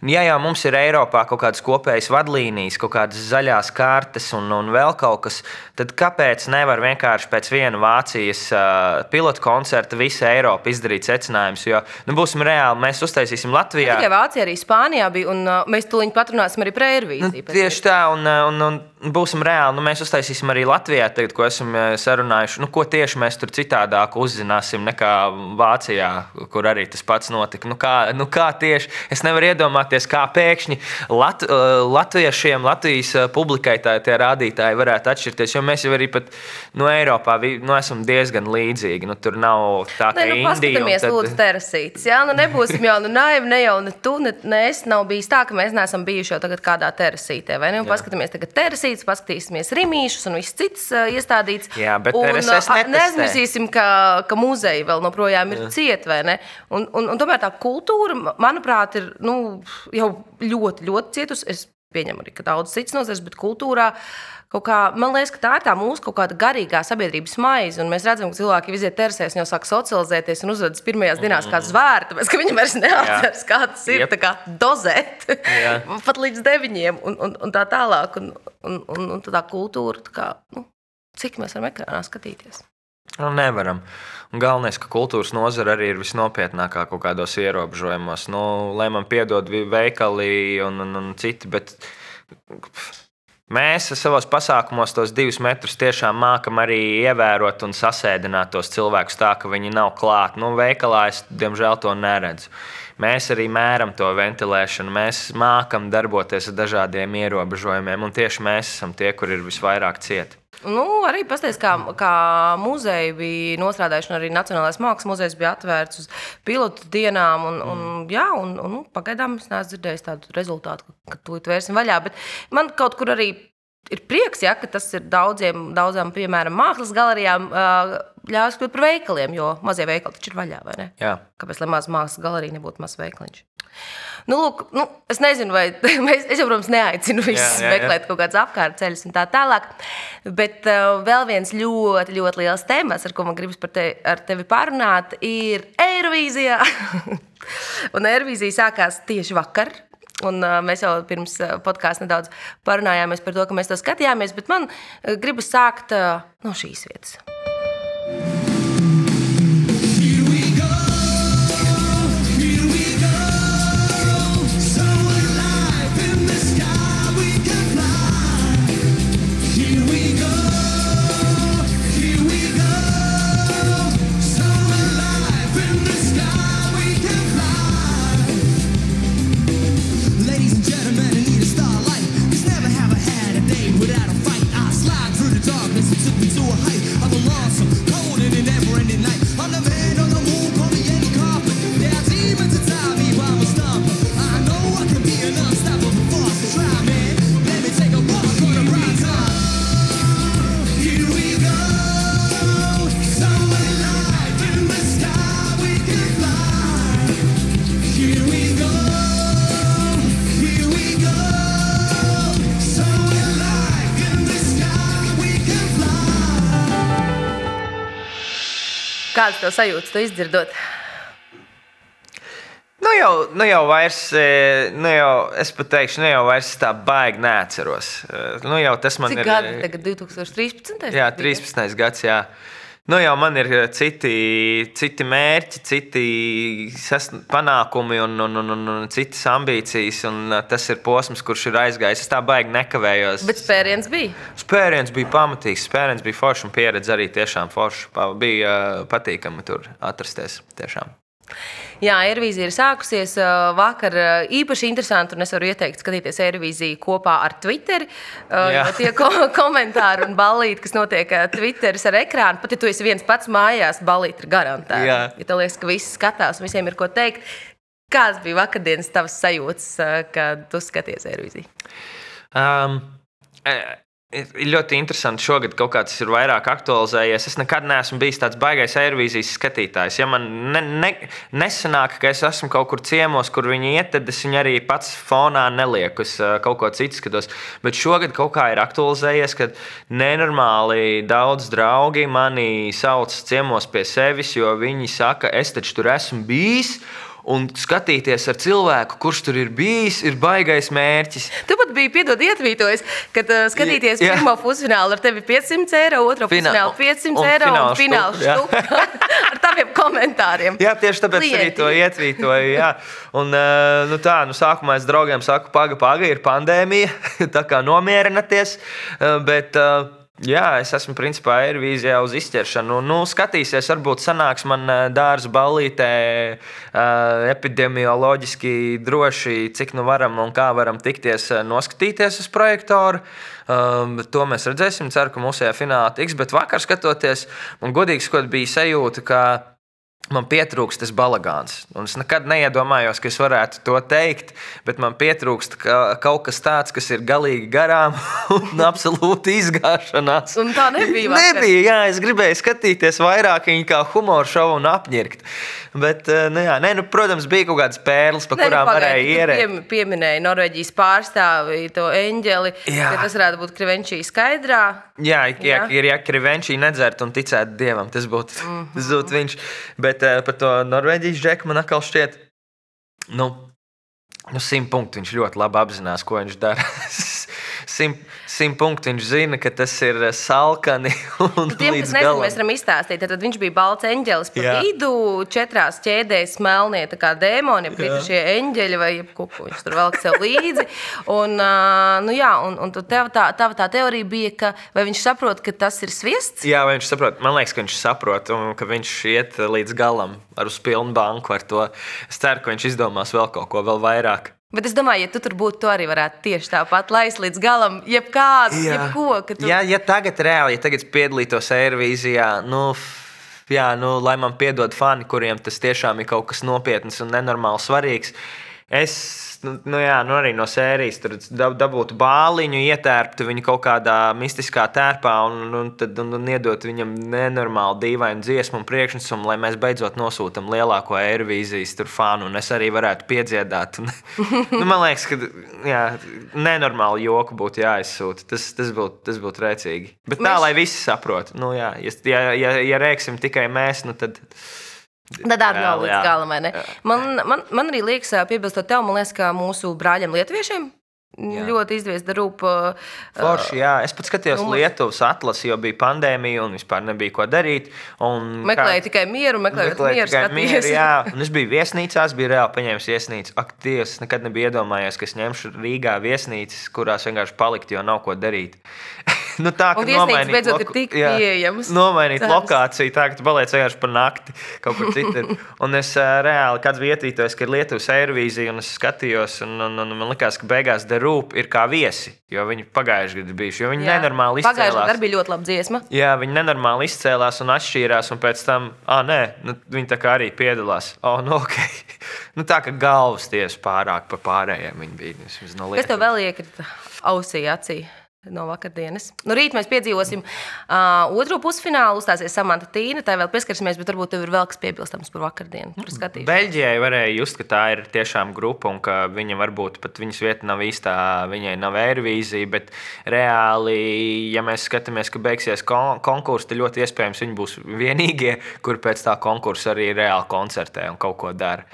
Ja jau mums ir Eiropā kaut kādas kopējas vadlīnijas, kaut kādas zaļās kartes un, un vēl kaut kas, tad kāpēc nevar vienkārši pēc viena Vācijas uh, pilotu koncerta visa Eiropa izdarīt secinājumus? Jo, nu, būsim reāli, mēs uztaisīsim Latvijā. Tikai Vācijā, arī Spānijā bija, un uh, mēs tūlīt patrunāsim arī par Nu, Airvīziju. pēc tieši tā, un, un, un būsim reāli. Nu, mēs uztaisīsim arī Latvijā, tagad, ko esam eh, sarunājuši. Nu, ko tieši mēs tur citādāk uzzināsim nekā Vācijā, kur arī tas pats notika. Nu, kā, nu, kā tieši es nevaru iedomāties, kā pēkšņi Lat, eh, latviešiem, Latvijas eh, publikai tā, tie rādītāji varētu atšķirties. Jo mēs jau arī pat nu, Eiropā nu, esam diezgan līdzīgi. Nu, tur nav tā, ka Nē, nu, Indija. tad- lūdzu, terasītes. Jā, nu nebūsim jau nu, naivi, ne jau ne tu, ne, ne es. Nav bijis tā, ka mēs neesam bijuši jau tagad kādā terasītē. Vai ne? Un paskatāmies tagad terasītes, paskatīsimies rimīšus un viss cits uh, iestādīts. Jā, bet un, TRSS uh, netestē. neaizmirsīsim, ka, ka muzeji vēl joprojām ir cieti, vai ne? Un, un, un tomēr tā kultūra, manuprāt, ir nu, jau ļoti, ļoti cietusi. Es pieņemu arī, ka daudz cits nozares, bet kultūrā. Kaut kā, man liekas, ka tā ir tā mūsu kaut kāda garīgā sabiedrības maize. un Mēs redzam, ka cilvēki iziet terasēs jau sāk socializēties un uzvedas pirmajās dienās kā zvēri. Tāpēc, viņi vairs neatceras, kā tas ir Jep. tā kā dozēt. *laughs* Pat līdz deviņiem un, un, un tā tālāk. Un, un, un, un tā kultūra, tā kā, nu, cik mēs varam ekrānā skatīties. Nu, nevaram. Un galvenais, ka kultūras nozara arī ir visnopietnākā kaut kādos ierobežojumos. Nu, lai man piedod veikali un, un, un citi, bet mēs savos pasākumos tos divus metrus tiešām mākam arī ievērot un sasēdināt tos cilvēkus tā, ka viņi nav klāti. Nu, veikalā es diemžēl to neredzu. Mēs arī mēram to ventilēšanu, mēs mākam darboties ar dažādiem ierobežojumiem, un tieši mēs esam tie, kur ir visvairāk cieti. Nu, arī pastāstīs, kā, kā muzeja bija nostrādājuši, arī Nacionālais mākslas muzejs bija atvērts uz pilotu dienām. Un, un, jā, un, un, nu, pagaidām es neesmu dzirdējis tādu rezultātu, ka, ka to vērsim vaļā. Bet man kaut kur arī ir prieks, ja, ka tas ir daudziem, daudzām, piemēram, mākslas galerijām, ļaus kļūt par veikaliem, jo mazie veikali taču ir vaļā, vai ne? Jā. Kāpēc lai mazā mākslas galerija nebūtu mazs veikaliņš? Nu, lūk, nu, es nezinu, vai mēs, *laughs* es jau, protams, neaicinu visus Jā, jā, jā. meklēt kaut kādas apkārtceļus un tā tālāk. Bet uh, vēl viens ļoti, ļoti liels temats, ar ko man gribas par te, ar tevi parunāt, ir Eirovīzija. *laughs* un Eirovīzija sākās tieši vakar. Un, uh, mēs jau pirms uh, podkāstā nedaudz parunājāmies par to, ka mēs to skatījāmies, bet man uh, gribas sākt uh, no šīs vietas. Kādas tev sajūtas, tu izdzirdot? Nu jau, nu jau vairs, e, nu jau, es pat teikšu, nu jau vairs tā baigi neatceros. E, Nu jau tas man Cik ir. gadi tagad 2013? Jā, bija? 13. gads, jā. Nu jau man ir e, citi, citi mērķi, citi panākumi un, un, un, un, un citas ambīcijas. Un e, tas ir posms, kurš ir aizgājis. Es tā baigi nekavējos. Bet spēriens bija. Spēriens bija pamatīgs, spēriens bija foršs un pieredze arī tiešām forša. Bija uh, patīkami tur atrasties. Tiešām. Jā, Eirovīzija ir sākusies uh, vakar. uh, Īpaši interesanti, un es varu ieteikt skatīties Eirovīziju kopā ar Twitter. Jā. jo tie ko *laughs* komentāri un balīti, kas notiek Twitteris ar ekrānu, pat ja tu esi viens pats mājās, balīti ir garantēti. Ja tev liekas, ka visi skatās un visiem ir ko teikt, kāds bija vakardienas tavs sajūtas, uh, kad tu skaties Eirovīziju? Um, Ir ļoti interesanti, šogad kaut kā tas ir vairāk aktualizējies. Es nekad neesmu bijis tāds baisais aerobīzijas skatītājs. Ja man ne, ne, nesanāk, ka es esmu kaut kur ciemos, kur viņi iet, tad es viņu arī pats fonā nelieku. Es kaut ko citu skatos. Bet šogad kaut kā ir aktualizējies, ka nenormāli daudz draugi mani sauc ciemos pie sevis, jo viņi saka, es taču tur esmu bijis. Un skatīties ar cilvēku, kurš tur ir bijis, ir baigais mērķis. Tu pat biji piedod ietvītojis, kad uh, skatīties Jā. pirmo pusfinālu ar tevi 500 eiro, otro Fināl- pusfinālu 500 un eiro un finālu štuku, jā. *laughs* ar taviem komentāriem. Jā, tieši tāpēc arī Klienti. to ietvītoju. Jā. Un, eh, nu tā, nu sākumā es draugiem saku, paga, paga, ir pandēmija, *laughs* tā kā nomierināties. eh, Bet, eh, Jā, es esmu principā aerobīzijā uz izķeršanu. Nu, skatīsies, varbūt sanāks man eh, dārza ballītē eh, epidemioloģiski droši, cik nu varam un kā varam tikties, eh, noskatīties uz projektoru. Bet to mēs redzēsim. Ceru, ka mūsu finālā tiks. Bet vakar skatoties, man godīgi sakot, bija sajūta, ka Man pietrūkst tas balagāns. Un es nekad neiedomājos, ka es varētu to teikt, bet man pietrūkst ka, kaut kas tāds, kas ir galīgi garām *laughs* un absolūti izgāšanās. Un tā nebija *laughs* vakar. Nebija, jā, es gribēju skatīties vairāk viņu kā humoru šovu un apņirkt. Bet, eh, nu, jā, nē, nu, protams, bija kaut kādas pērles, pa Nē, nu, kurām pagaidi, varēja tu ierēt. piem- Pieminēja Norvēģijas pārstāvi, to eņģeli. Jā. ka Tas varētu būt Krivenčī skaidrā. Jā, ja, Jā. ir jākrīt venčī nedzert un ticēt dievam. Tas būtu mm. -hmm. tas būtu viņš. Bet uh, par to Norvēģijas džeku man atkal šķiet, nu, nu simt punktu viņš ļoti labi apzinās, ko viņš dara. *laughs* Simt simt punktu viņš zina, ka tas ir eh, salkani *laughs* un Tiem, kas nezina, mēs varam izstāstīt, tad viņš bija balts eņģelis pa Jā. vidu, četrās ķēdēs melnie, tā kā dēmoni, kritušie eņģeļi vai ko viņš tur velk sev līdzi. *laughs* Un, ā, nu jā, un, un tev tā, tava tā teorija bija, ka vai viņš saprot, ka tas ir sviests? Jā, vai viņš saprot? Man liekas, ka viņš saprot, un ka viņš iet līdz galam ar uz pilnu banku ar to. Es ceru, ka viņš izdomās vēl kaut ko vēl vairāk. Bet es domāju, ja tu tur būtu, tu arī varētu tieši tāpat laist līdz galam, jebkādu, jebko. ka Tu... Jā, ja tagad reāli, ja tagad piedalītos Eirovīzijā, nu, jā, nu, lai man piedod fani, kuriem tas tiešām ir kaut kas nopietns un nenormāli svarīgs. Es nu, nu, jā, nu arī no sērijas tur dab, dabūtu bāliņu, ietērptu viņu kaut kādā mistiskā tērpā un, un, tad, un, un iedot viņam nenormāli dīvainu dziesmu un priekšnesumu, lai mēs beidzot nosūtām lielāko Eirovīzijas tur fanu un es arī varētu piedziedāt. Un, *laughs* nu, man liekas, ka jā, nenormāli joku būtu jāizsūta. Tas, tas būtu tas būt rēcīgi. Bet tā, Mēs- lai visi saprotu, nu, jā, ja, ja, ja, ja rēksim tikai mēs, nu, tad. Tad Reāli, līdz jā. galam. vai ne? Man, man, man arī liekas, piebilstot tev, man liekas, ka mūsu brāļiem Lietuviešiem Jā. ļoti izdevies darīt. Forši, jā, es pat skatījos nu, Lietuvas atlasi, jo bija pandēmija un vispār nebija ko darīt. Un Meklēju tikai mieru, meklēju Meklēju mieru, tikai mieru, jā, *laughs* un es biju viesnīcās, biju reāli paņēmis viesnīcu. Ak, Dievs, nekad nebiju iedomājies, ka es ņemšu Rīgā viesnīcas, kurās vienkārši palikt, jo nav ko darīt. Nu, tā, viesnīcas nomainīt beidzot ir loku- tik jā, pieejamas. Nomainīt Tādas. lokāciju, tā ka tu paliec vienkārši par nakti kaut kur citur. *laughs* Un es ā, reāli, kāds bija ietvītojis, ka ir Lietuvas aerovīzija, un es skatījos, un, un, un man likās, ka beigās The Roop ir kā viesi, jo viņi pagājuši gadu bijuši, jo viņi Jā. nenormāli izcēlās. gadā bija ļoti laba dziesma. Jā, viņi nenormāli izcēlās un atšķīrās, un pēc tam, ah, nē, nu, viņi tā kā arī piedalās. Oh, nu, okay. *laughs* nu, tā kā galvas tiesa pārāk par pārējiem viņi bija. No Kas tev vēl iekrita ausī, acī? No vakardienas. Nu, rīt mēs piedzīvosim uh, otro pusfinālu. Uzstāsies Samanta Tīna. Tā vēl pieskarsimies, bet varbūt tev ir vēl kas piebilstams par vakardienu. Par. Beļģijai varēja just, ka tā ir tiešām grupa un ka viņa varbūt pat viņas vieta nav īstā, viņai nav aerobīzija, bet reāli, ja mēs skatāmies, ka beigsies kon konkurss, tad ļoti iespējams viņi būs vienīgie, kur pēc tā konkursa arī reāli koncertē un kaut ko dara.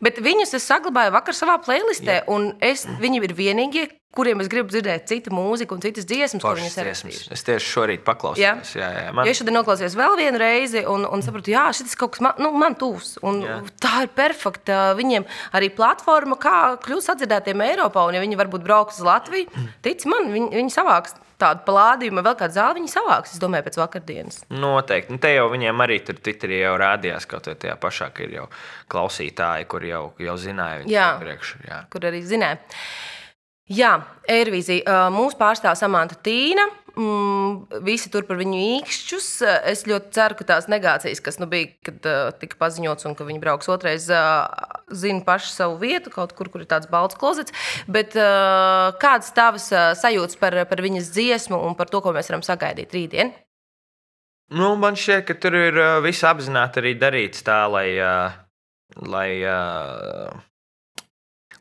Bet viņus es saglabāju vakar savā playlistē, un es, viņi ir vienīgie, kuriem es gribu dzirdēt citu mūziku un citas dziesmas, Foršas ir dziesmas. Es tieši šorīt paklausījos. Jā, jā, Man... Ja es šodien noklausījos vēl vienu reizi, un, un sapratu, ka šis kaut kas man, nu, man tūs. Jā. tā ir perfekta viņiem arī platforma, kā kļūt sadzirdētiem Eiropā. Un, ja viņi varbūt brauks uz Latviju, tic man, viņi, viņi savāks tādu plādījumu, vēl kādu zāli viņi savāks. Es domāju, pēc vakardienas. Noteikti. Nu, te jau viņiem arī tur Twitterī jau rādījās, kaut vai tajā pašā, ka ir jau klausītāji, kur jau, jau zināja viņu priekš. Kur arī zināja. Jā, Eirovīzija. Mūsu pārstāv Samanta Tīna. Mm, visi tur par viņu īkšķus. Es ļoti ceru, ka tās negācijas, kas nu bija, kad uh, tika paziņots, un ka viņi brauks otrais, uh, zina pašu savu vietu, kaut kur, kur ir tāds balts klozets. Bet uh, kādas tavas uh, sajūtas par, par viņas dziesmu un par to, ko mēs varam sagaidīt rītdien? Nu, man šķiet, ka tur ir uh, viss apzināti arī darīts tā, lai, uh, lai, uh,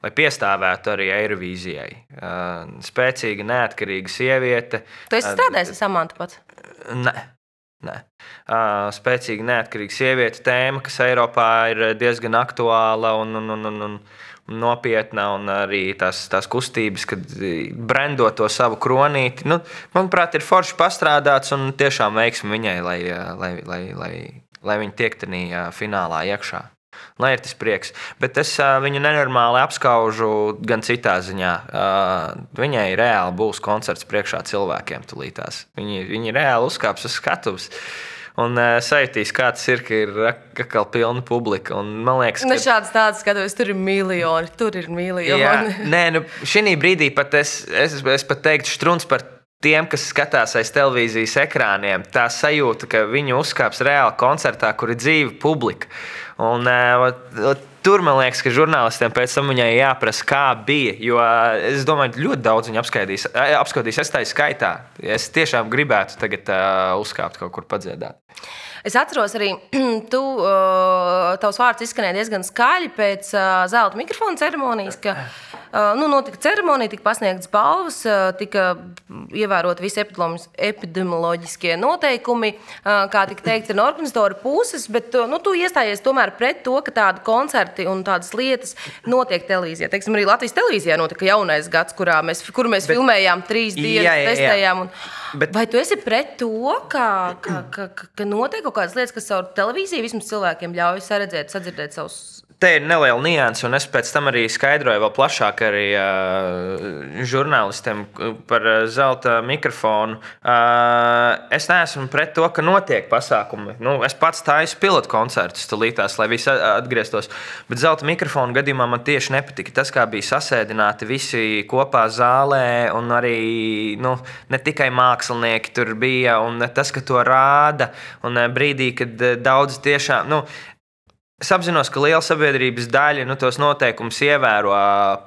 lai piestāvētu arī Eirovīzijai. Spēcīga, neatkarīga sieviete. Tu esi strādājis ar Samantu pats. Ne. Nē. Uh, spēcīga neatkarīga sieviete tēma, kas Eiropā ir diezgan aktuāla un, un, un, un, un, nopietna, un arī tās, tās kustības, kad brendot to savu kronīti. Nu, manuprāt, ir forši pastrādāts un tiešām veiksmi viņai, lai, lai, lai, lai, lai viņa tiek tajā finālā iekšā. Lai ir tas prieks. Bet es viņu nenormāli apskaužu gan citā ziņā. Viņai reāli būs koncerts priekšā cilvēkiem tulītās. Viņi, viņi reāli uzkāps uz skatuves. Un uh, sajūtīs, kā tas ir, ka ir atkal pilna publika. Un, man liekas, ka šāds tāds skatos, tur ir miljoni, tur ir miljoni. Jā, nē, nu, šī brīdī pat es, es, es pat teiktu, strūns par tiem, kas skatās aiz televīzijas ekrāniem. Tā sajūta, ka viņi uzkāps reāli koncertā, kur ir dzīva publika. Un, uh, Tur man liekas, ka žurnālistiem pēc tam viņai jāprasa, kā bija. Jo es domāju, ļoti daudz viņa apskaidīs. apskaudīs. Es tā skaitā. Es tiešām gribētu tagad uh, uzkāpt kaut kur padziedāt. Es atceros arī, *clears throat* tu, tavs vārds izskanēja diezgan skaļi pēc zelta mikrofona ceremonijas, ka nu, notika ceremonija, tika pasniegts balvas, tika ievērot visi epidemioloģis- epidemioloģiskie noteikumi, kā tika teikts, no organizatora puses, bet nu, tu iestājies tomēr pret to, ka tādi koncerti un tādas lietas notiek televīzijā. Teiksim, arī Latvijas televīzijā notika jaunais gads, kurā mēs, kur mēs bet, filmējām trīs dienas, Jā, jā, jā. testējām. Un, Bet- Vai tu esi pret to, ka, ka, ka, ka notiek kaut kādas lietas, kas caur televīziju vismaz cilvēkiem ļauj saredzēt, sadzirdēt savus? Te ir neliela nianses, un es pēc tam arī skaidroju vēl plašāk arī uh, žurnālistiem par zelta mikrofonu. Uh, es neesmu pret to, ka notiek pasākumi. Nu, es pats taisu pilotu koncertus, tulītās, lai visi atgrieztos. Bet zelta mikrofonu gadījumā man tieši nepatika tas, kā bija sasēdināti visi kopā zālē, un arī nu, ne tikai mākslinieki tur bija, un tas, ka to rāda, un brīdī, kad daudz tiešām. Nu, Es apzinos, ka liela sabiedrības daļa nu, tos noteikumus ievēro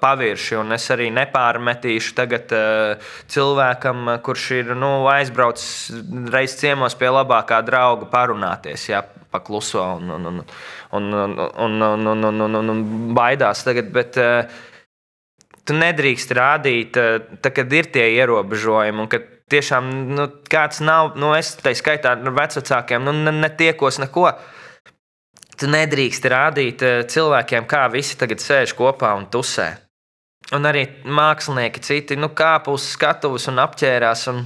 pavirši, un es arī nepārmetīšu tagad uh, cilvēkam, kurš ir nu, aizbraucis reiz ciemos pie labākā drauga parunāties. Jā, Pakluso un, un, un, un, un, un, un, un, un, un, baidās tagad. Bet, uh, tu nedrīkst rādīt, eh, tā, kad ir tie ierobežojumi. Un, kad tiešām nu, kāds nav, nu, es tā skaitā ar vecākiem, nu, ne- netiekos neko. Tu nedrīkst rādīt eh, cilvēkiem, kā visi tagad sēž kopā un tusē. Un arī mākslinieki, citi nu, kāpa uz skatuves un apģērās. Un,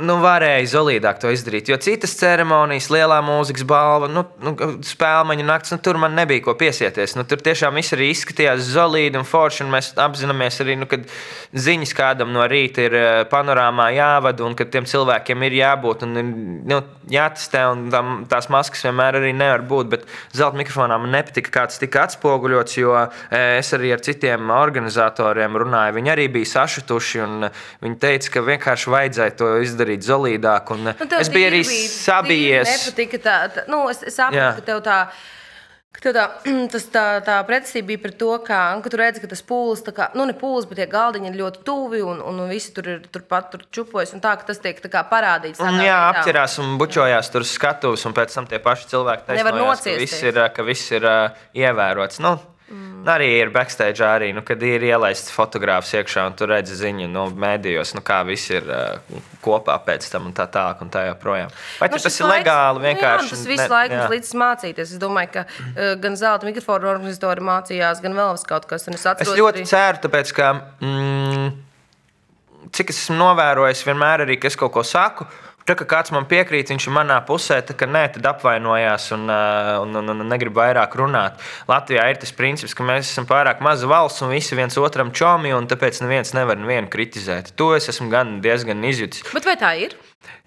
nu, varēja izolīdāk to izdarīt. Jo citas ceremonijas, lielā mūzikas balva, nu, nu, spēļu naktis, nu, tur man nebija ko piesieties. Nu, tur tiešām viss arī izskatījās zelīti un forši. Un mēs apzināmies arī, nu, ka ziņas kādam no rīta ir eh, panorāmā jāvada un ka tiem cilvēkiem ir jābūt un ir, nu, jātestē. Un tam, tās maskas vienmēr arī nevar būt. Bet zelta mikrofonā man nepatika, kā tas tika atspoguļots, jo eh, es arī ar citiem organizatoriem runāju. Viņi arī bija sašutuši un eh, viņi teica, ka vienkārši vajadzēja to izdarīt zelīdāk. Un, Nu, es biju arī sabijies. Nepatika tā, tā, nu, es, es saprotu, Jā. ka tev tā. tā, *clears throat* tas, tā, tā pretestība bija par to, ka, ka tu redzi, ka tas pūlis, tā kā, nu, ne pūlis, bet tie galdiņi ir ļoti tuvi un, un visi tur ir turpat tur čupojas. Un tā, tas tiek tā parādīts. Un, tādā jā, apķerās un bučojās tur skatuves, un pēc tam tie paši cilvēki Nevar taisnojās, ka viss ir, ka viss ir uh, ievērots. Nu, mm. Arī ir backstage, arī, nu, kad ir ielaists fotogrāfs iekšā, un tur redz ziņu no mēdījos, nu, kā viss ir uh, kopā pēc tam, un tā tālāk, un tā joprojām. Vai Nu, nu, tas ir laiks- legāli? Nu, Jā, Vienkārši tas visu laiku mums līdz mācīties. Es domāju, ka uh, gan zelta mikrofona organizatori mācījās, gan vēl kaut kas. Un es Es ļoti arī- ceru, tāpēc, ka, mm, cik es esmu novērojis, vienmēr arī, kad es kaut ko saku, tā kā kāds man piekrīt, viņš ir manā pusē, tā kā nē, tad apvainojās un, ā, un, un, un negrib vairāk runāt. Latvijā ir tas princips, ka mēs esam pārāk maza valsts un visi viens otram čomi, un tāpēc neviens nevar nevienu kritizēt. To es esmu gan diezgan izjutis. Bet vai tā ir?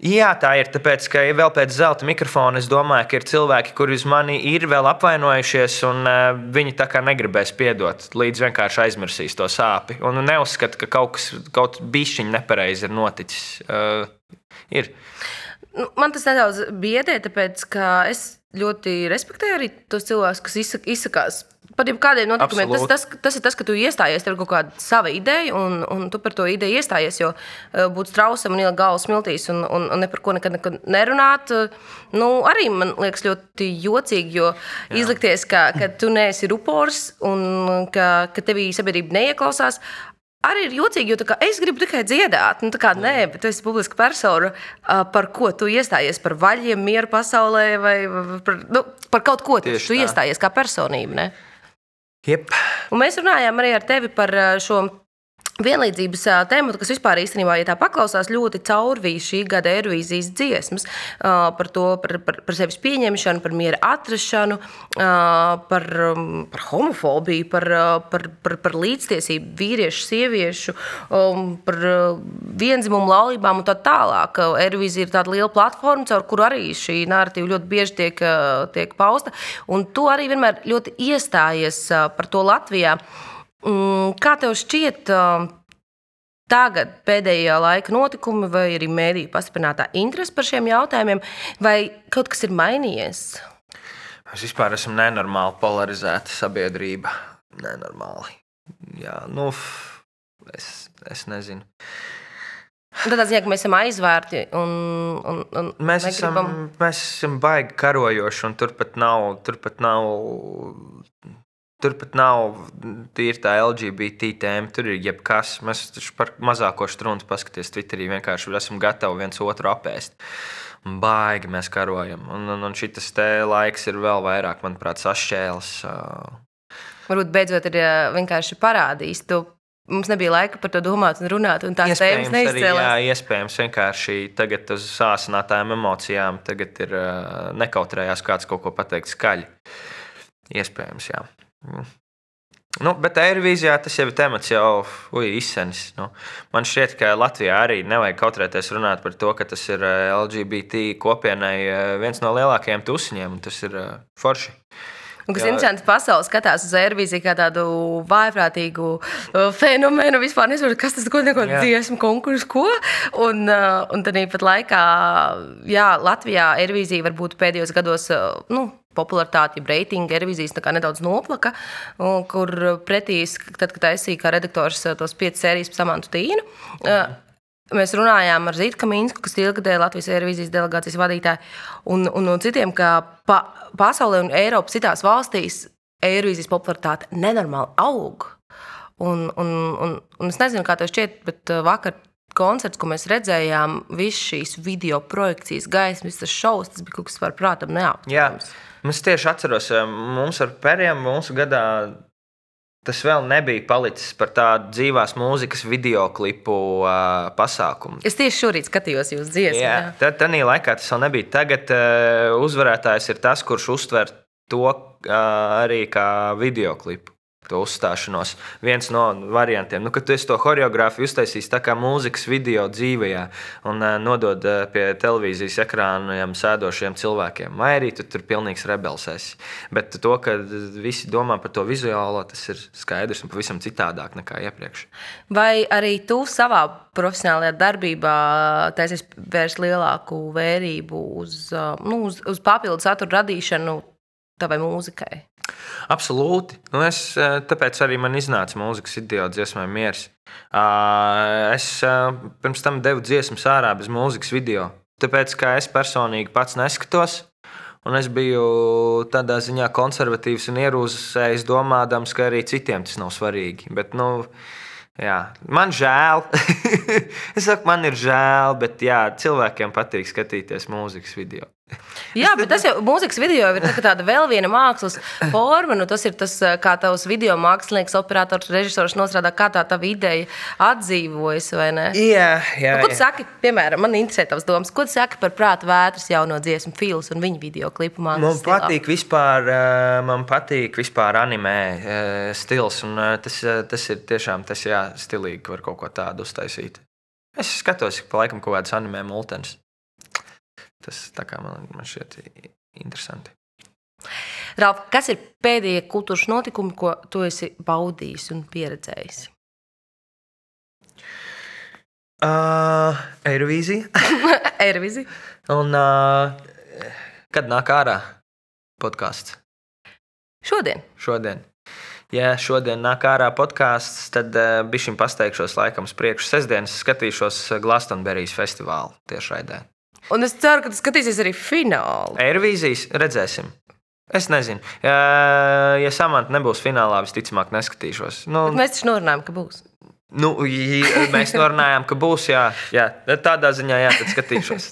Jā, tā ir. Tāpēc, ka vēl pēc zelta mikrofona es domāju, ka ir cilvēki, kuri uz mani ir vēl apvainojušies, un uh, viņi tā kā negribēs piedot, līdz vienkārši aizmirsīs to sāpi. Un neuzskata, ka kaut kas, kaut bišķiņ nepareizi ir noticis. Uh, ir. Nu, Man tas nedaudz biedē, tāpēc ka es ļoti respektēju arī tos cilvēkus, kas izsaka, izsakās par jebkādiem notikumiem. Tas, tas, tas ir tas, ka tu iestājies, tev ir kaut kāda sava ideja, un, un tu par to ideju iestājies. Jo uh, būt strausam un ielikt galvas smiltīs un, un, un ne par ko nekad, nekad nerunāt, uh, nu, arī man liekas ļoti jocīgi. Jo Jā. izlikties, ka, ka tu neesi rupors un ka, ka tevī sabiedrība neieklausās. Arī ir jocīgi, jo kā es gribu tikai dziedāt. Nu, kā nē, bet tu esi publiska persona, ā, par ko tu iestājies par vaļiem, mieru pasaulē vai par, nu, par kaut ko. Tieši Tu tā. iestājies kā personība. Ne? Jep. Un mēs runājām arī ar tevi par ā, šo vienlīdzības ā, tēmu, kas vispār īstenībā, ja tā paklausās, ļoti caurvīja šī gada Eirovīzijas dziesmas par to, par, par, par sevis pieņemšanu, par miera atrašanu, par, um, par homofobiju, par, par, par, par līdztiesību vīriešu, sieviešu, um, par vienzimumu laulībām un tā tālāk. Eirovīzija ir tāda liela platforma, caur kuru arī šī narratīva ļoti bieži tiek, tiek pausta, un tu arī vienmēr ļoti iestājies par to Latvijā. Kā tev šķiet, ā, tagad pēdējā laika notikumi, vai arī mēdīņu pastiprinātā interese par šiem jautājumiem, vai kaut kas ir mainījies? Mēs vispār esam nenormāli polarizēta sabiedrība. Nenormāli. Jā, nu, es, es nezinu. Tādā ziņā, ka mēs esam aizvērti un, un, un Mēs esam, negribam- mēs esam baigi karojoši, un turpat nav. Turpat nav Turpat nav tīri tā LGBT tēma. Tur ir jebkas. Mēs taču par mazāko strunu paskatīties Twitterī. Vienkārši esam gatavi viens otru apēst. Baigi mēs karojam. Un, un, un šis laiks ir vēl vairāk, manuprāt, sašķēlis. Varbūt beidzot ir vienkārši parādījis. Tu, mums nebija laika par to domāt un runāt, un tās tēmas arī, jā, neizcēlās. iespējams, vienkārši tagad uz sāsinātām emocijām tagad ir nekautrējās kāds kaut ko pateikt skaļi. Iespējams, jā. Mm. Nu, bet Eirovīzijā tas jau ir temats, jau uj, izsenis. Nu, man šķiet, ka Latvijā arī nevajag kautrēties runāt par to, ka tas ir eh, LGBT kopienai eh, viens no lielākajiem tusiņiem, un tas ir eh, forši. Un kas ir interesanti, pasaule skatās uz Eirovīziju kā tādu vājprātīgu uh, fenomenu. Vispār nesaprotu, kas tas ir. Ko dziesmu konkurss, ko. Un, uh, un tad pat laikā, jā, Latvijā Eirovīzija varbūt pēdējos gados. uh, Nu, Reitinga, Eirovīzijas tā kā nedaudz noplaka, kur pretī, tad, kad taisīja kā redaktors tos piecas sērijas par Samantu Tīnu, uh, Mēs runājām ar Zītu Kaminsku, kas ir ilgadēja Latvijas Eirovīzijas delegācijas vadītāja, un, un, un citiem, ka pa, pasaulē un Eiropas citās valstīs Eirovīzijas popularitāte nenormāli aug. Un, un, un, un es nezinu, kā tev šķiet, bet vakar koncerts, ko mēs redzējām, visas šīs video projekcijas, gaismas, tas šovs, tas bija kaut kas par prātam neaptverams. Es tieši atceros, eh, mums ar pēriem mūsu gadā tas vēl nebija palicis par tādu dzīvās mūzikas video klipu uh, pasākumu. Es tieši šorīt skatījos jūsu dziesmu. Jā, jā. tad tā laikā tas vēl nebija. Tagad uh, uzvarētājs ir tas, kurš uztver to uh, arī kā video klipu. To uzstāšanos. Viens no variantiem, nu, ka tu to choreogrāfiju uztaisījis tā kā mūzikas video dzīvē, un uh, nodod uh, pie televīzijas ekrāniem sēdošiem cilvēkiem. Vai arī tu tur pilnīgs rebels esi. Bet to, ka visi domā par to vizuālo, tas ir skaidrs un pavisam citādāk nekā iepriekš. Vai arī tu savā profesionālajā darbībā taisies vērst lielāku vērību uz, uh, nu, uz, uz papildu satura radīšanu tavai mūzikai? Absolūti. Nu, es, eh, tāpēc arī man iznāca mūzikas video dziesmai Mieres. Ah, Es eh, pirms tam devu dziesmu ārā bez mūzikas video. Tāpēc, ka es personīgi pats neskatos. Un es biju tādā ziņā konservatīvs un ierūzējis, domādams, ka arī citiem tas nav svarīgi. Bet, nu, jā, man žēl. *laughs* es saku, man ir žēl, bet jā, cilvēkiem patīk skatīties mūzikas video. *laughs* Jā, bet tas jau mūzikas video ir tā tāda vēl viena mākslas forma. Nu, tas ir tas, kā tavs video mākslinieks, operators, režisors nostrādā, kā tā tava ideja atdzīvojas? Jā, jā. Nu, ko tu saki, piemēram, man interesē tavs domas, ko tu saki par prāta vētras jauno dziesmu filmu un viņa video klipu Man mākslas stilā? patīk vispār, man patīk vispār anime eh, stils, un tas, tas ir tiešām tas, jā, stilīgi, ka var kaut ko tādu uztaisīt. Es skatos, ik pa laikam kaut kādas anime multens. Tas man, man šķiet interesanti. Ralf, kas ir pēdējie kultūras notikumi, ko tu esi baudījis un pieredzējis? Uh, Eirovīzija. *laughs* Eirovizija. Un uh, kad nāk ārā podkāsts? Šodien. Šodien. Ja šodien nāk ārā podkāsts, tad uh, bija šim pasteigšos laikam uz priekšu. Sestdienas skatīšos Glastonberijas festivālu tiešraidē. Un es ceru, ka tu skatīsies arī finālu. Eirovīzijas redzēsim. Es nezinu. Ja, Samants nebūs finālā, visticamāk, neskatīšos. Nu, Bet mēs taču norunājām, ka būs. Nu, j- mēs norunājām, ka būs. Jā, jā. tādā ziņā, jā, tad skatīšos.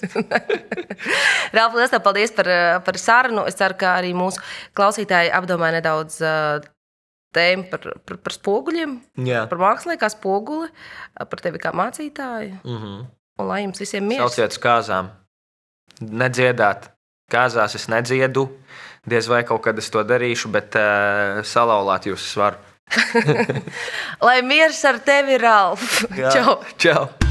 *laughs* Ralf, liels paldies par, par sarunu. Es ceru, ka arī mūsu klausītāji apdomā nedaudz uh, tēmu par, par, par spoguļiem, Jā. par māksliniekā spoguli, par tevi kā mācītāju. Mm -hmm. Un lai jums visiem mieras. Sauciet uz kāzām. Nedziedāt. Kāzās es nedziedu. Diez vai kaut kad es to darīšu, bet uh, salauzāt jūs svaru. *laughs* *laughs* Lai miers ar tevi, Ralf! Čau! Čau!